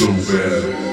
So.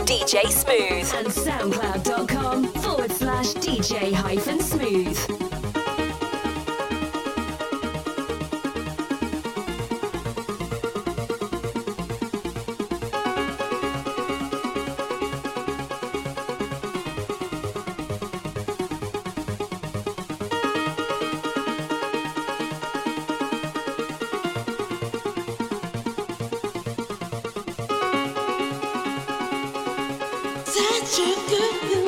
DJ Smooth such a good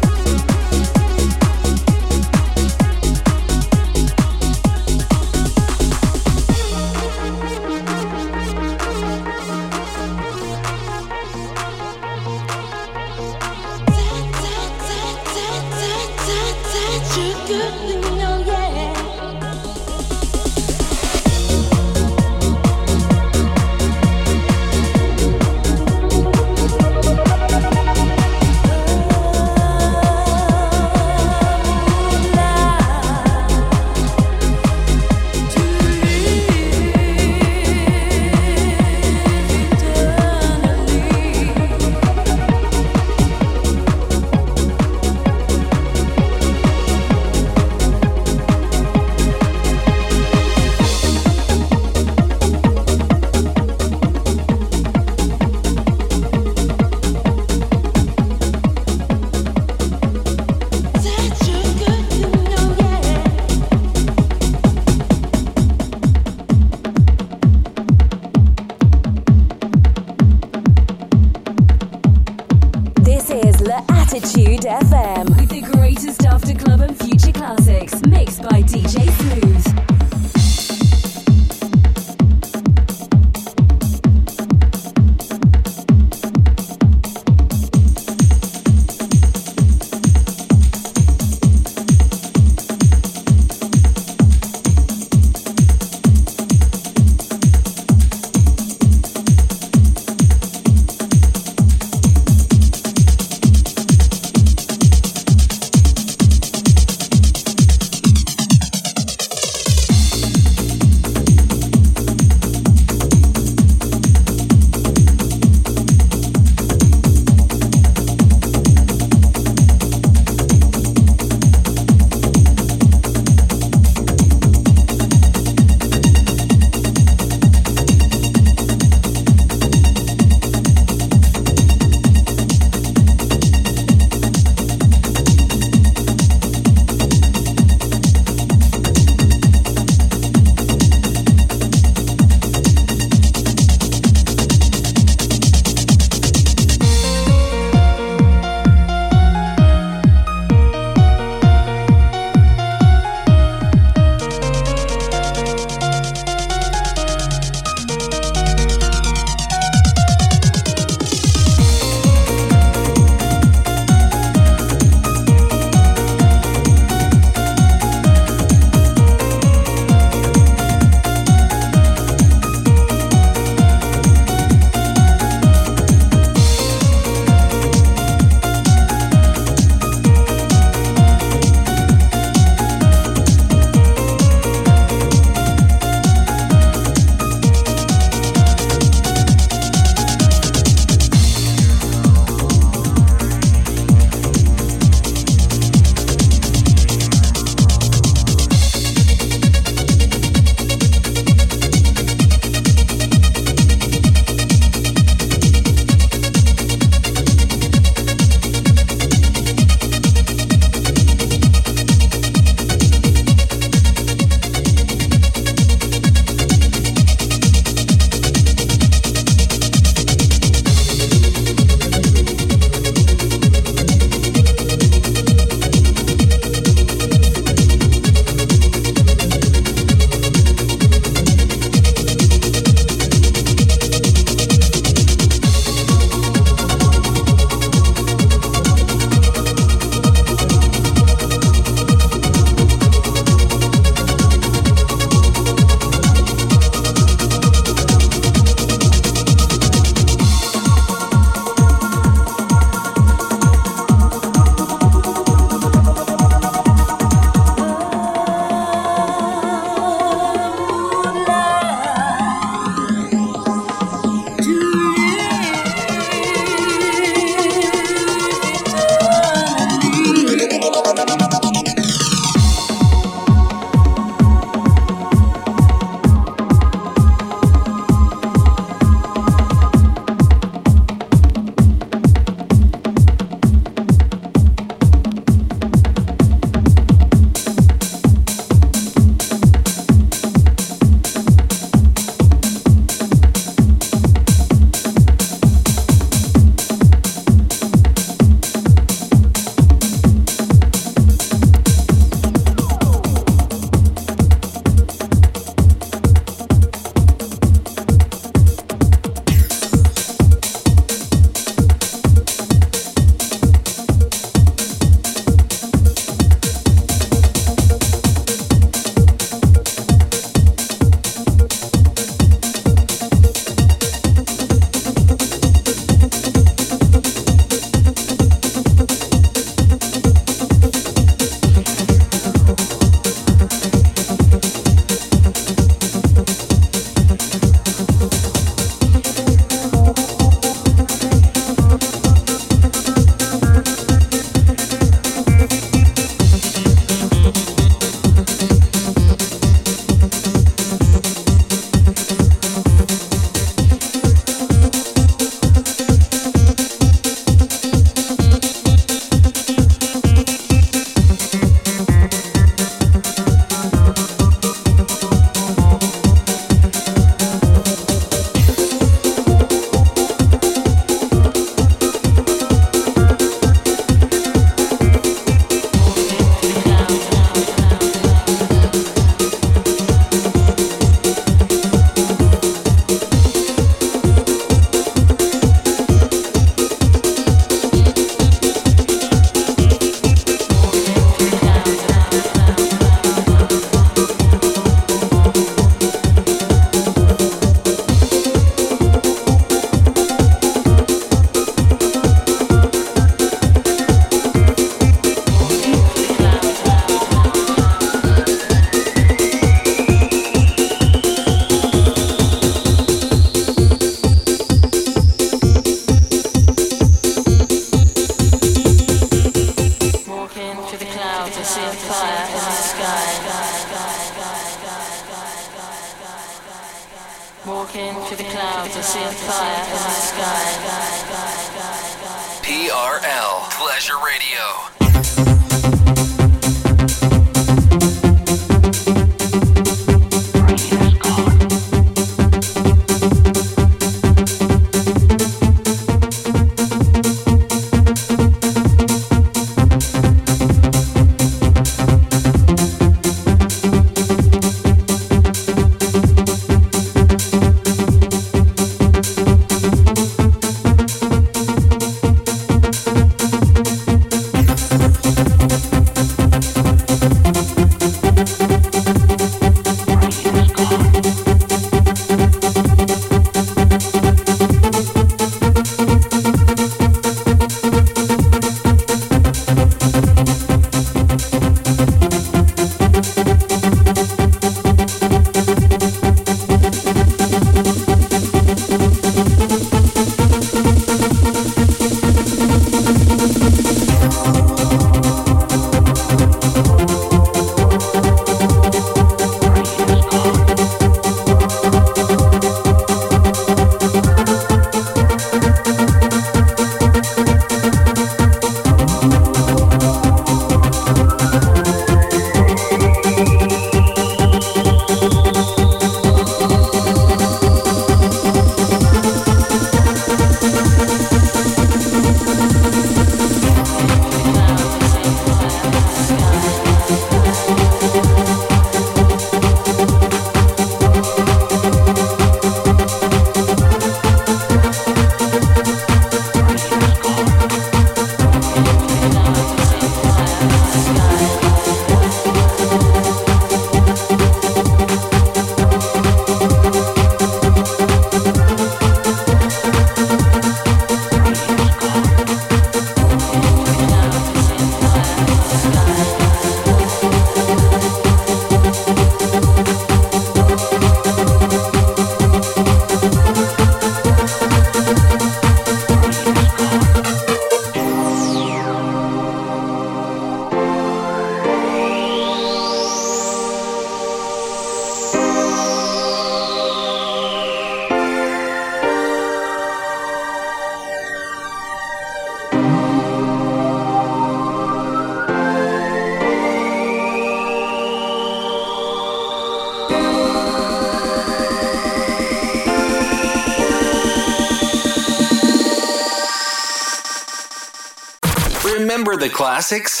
the classics?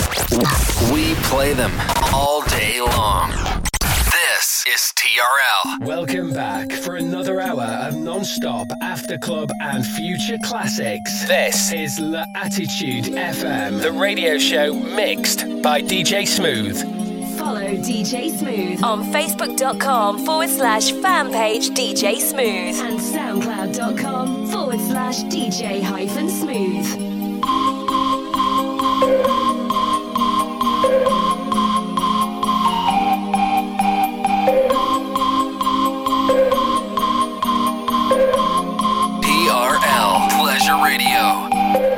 We play them all day long. This is TRL. Welcome back for another hour of non-stop after club and future classics. This is La Attitude FM, the radio show mixed by DJ Smooth. Follow DJ Smooth on facebook.com forward slash fan page DJ Smooth and soundcloud.com forward slash DJ hyphen smooth. Pleasure Radio.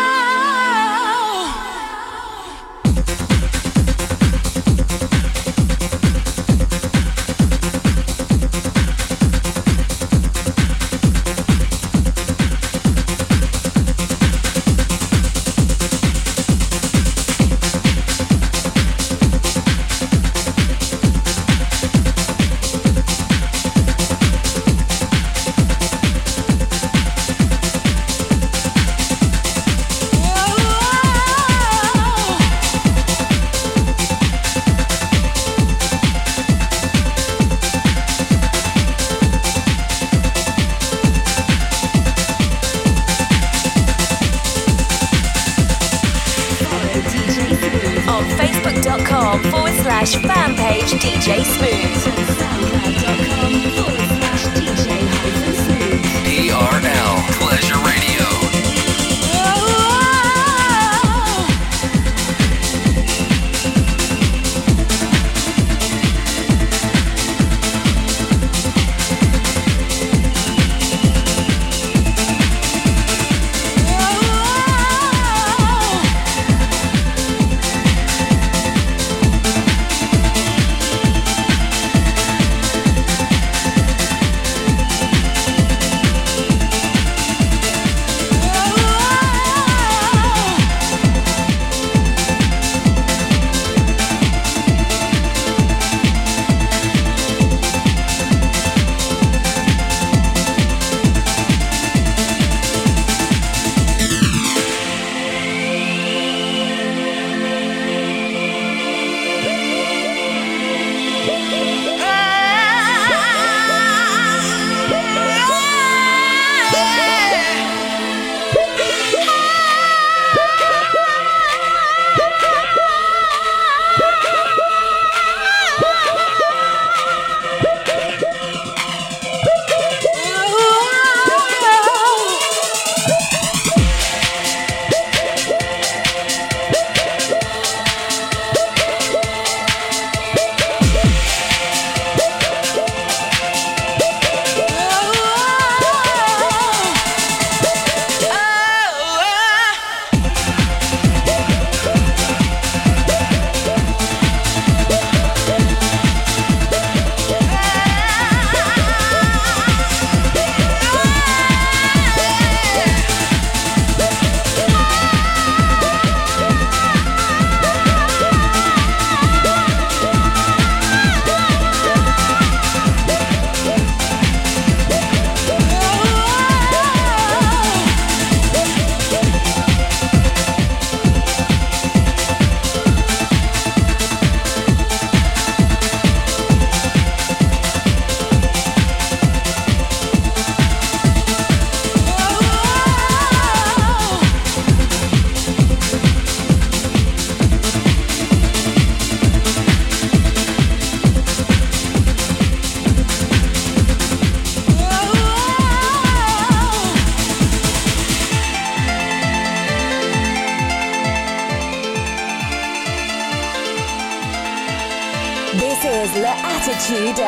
I knew that it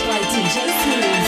will be the same.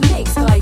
makes by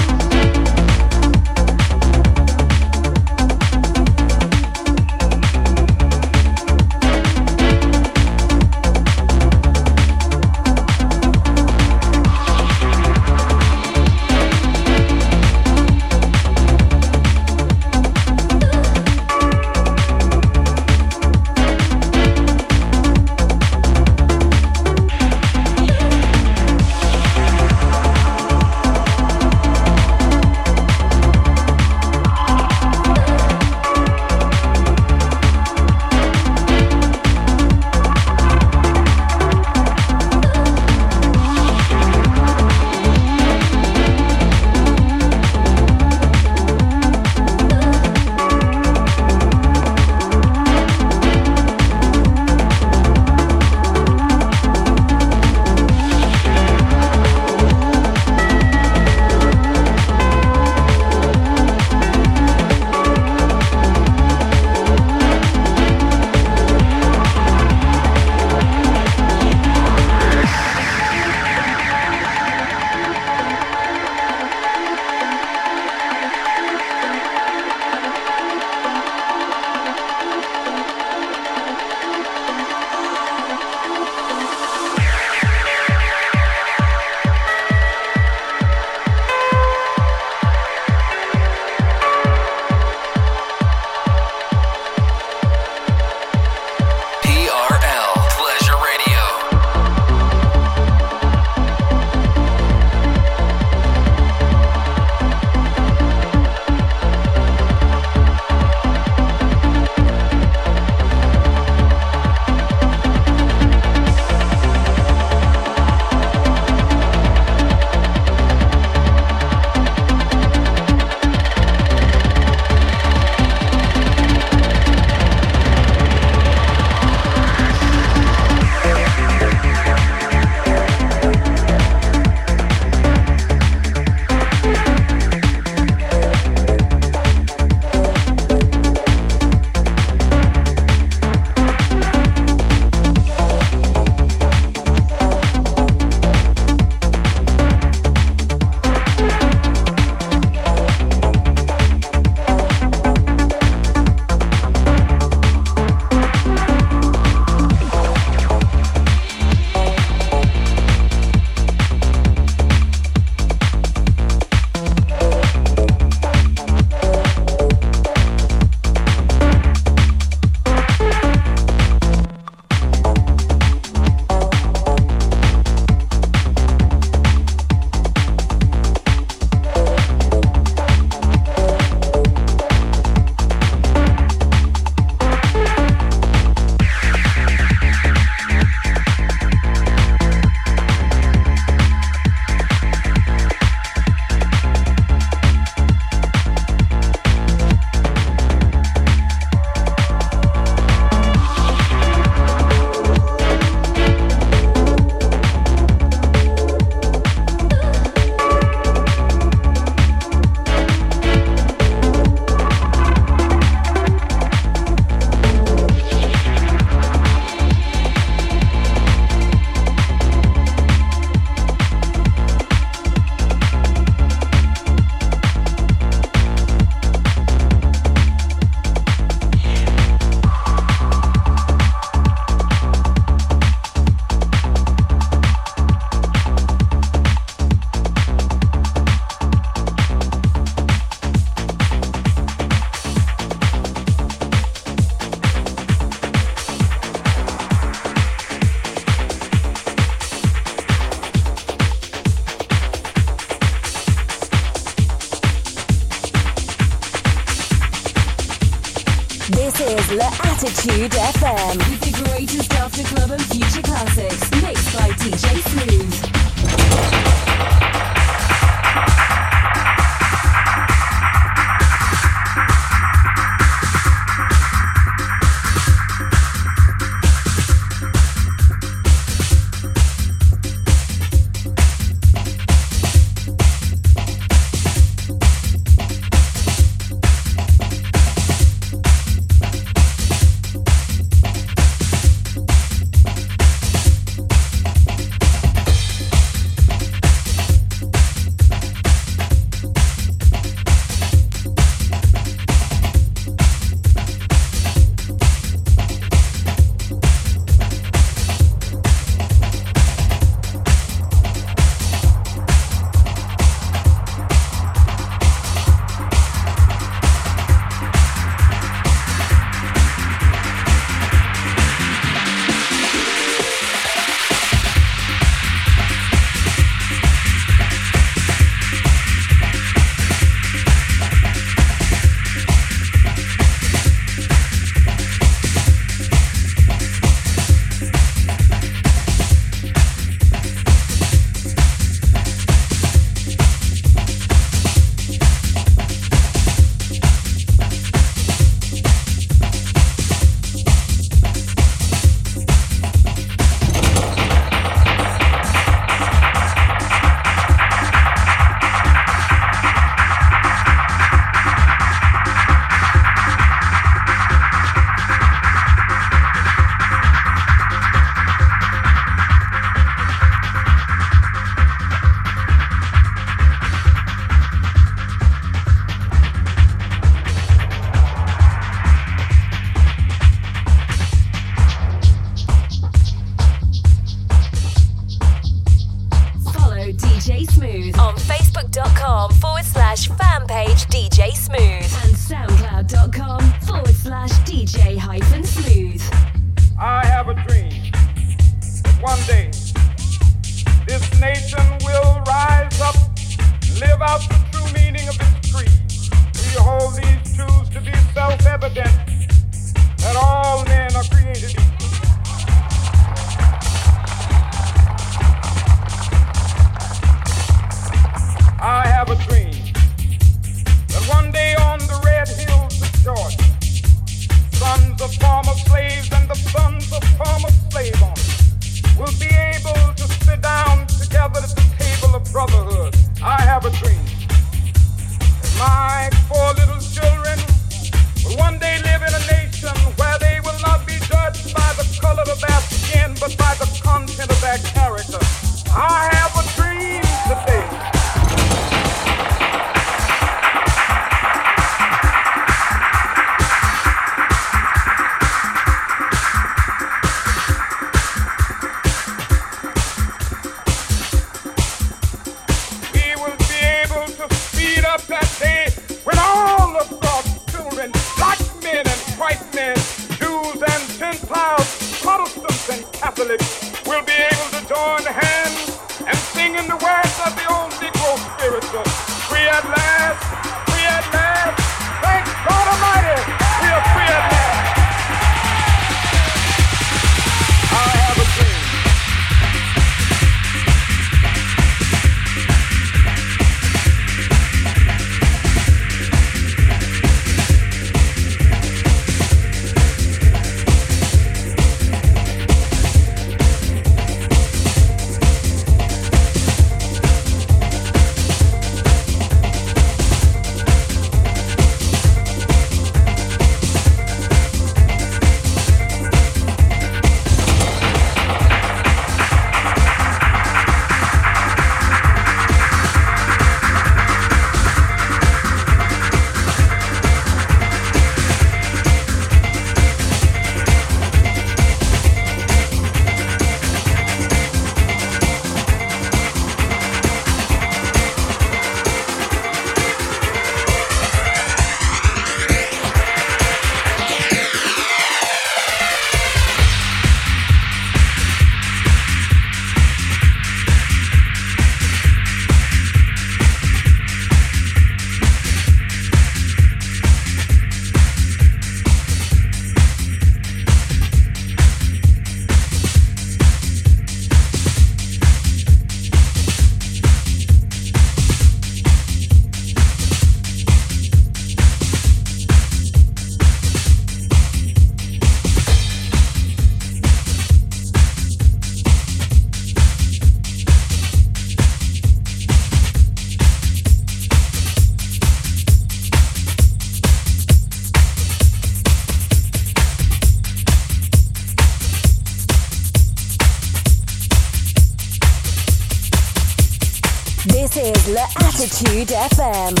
Attitude FM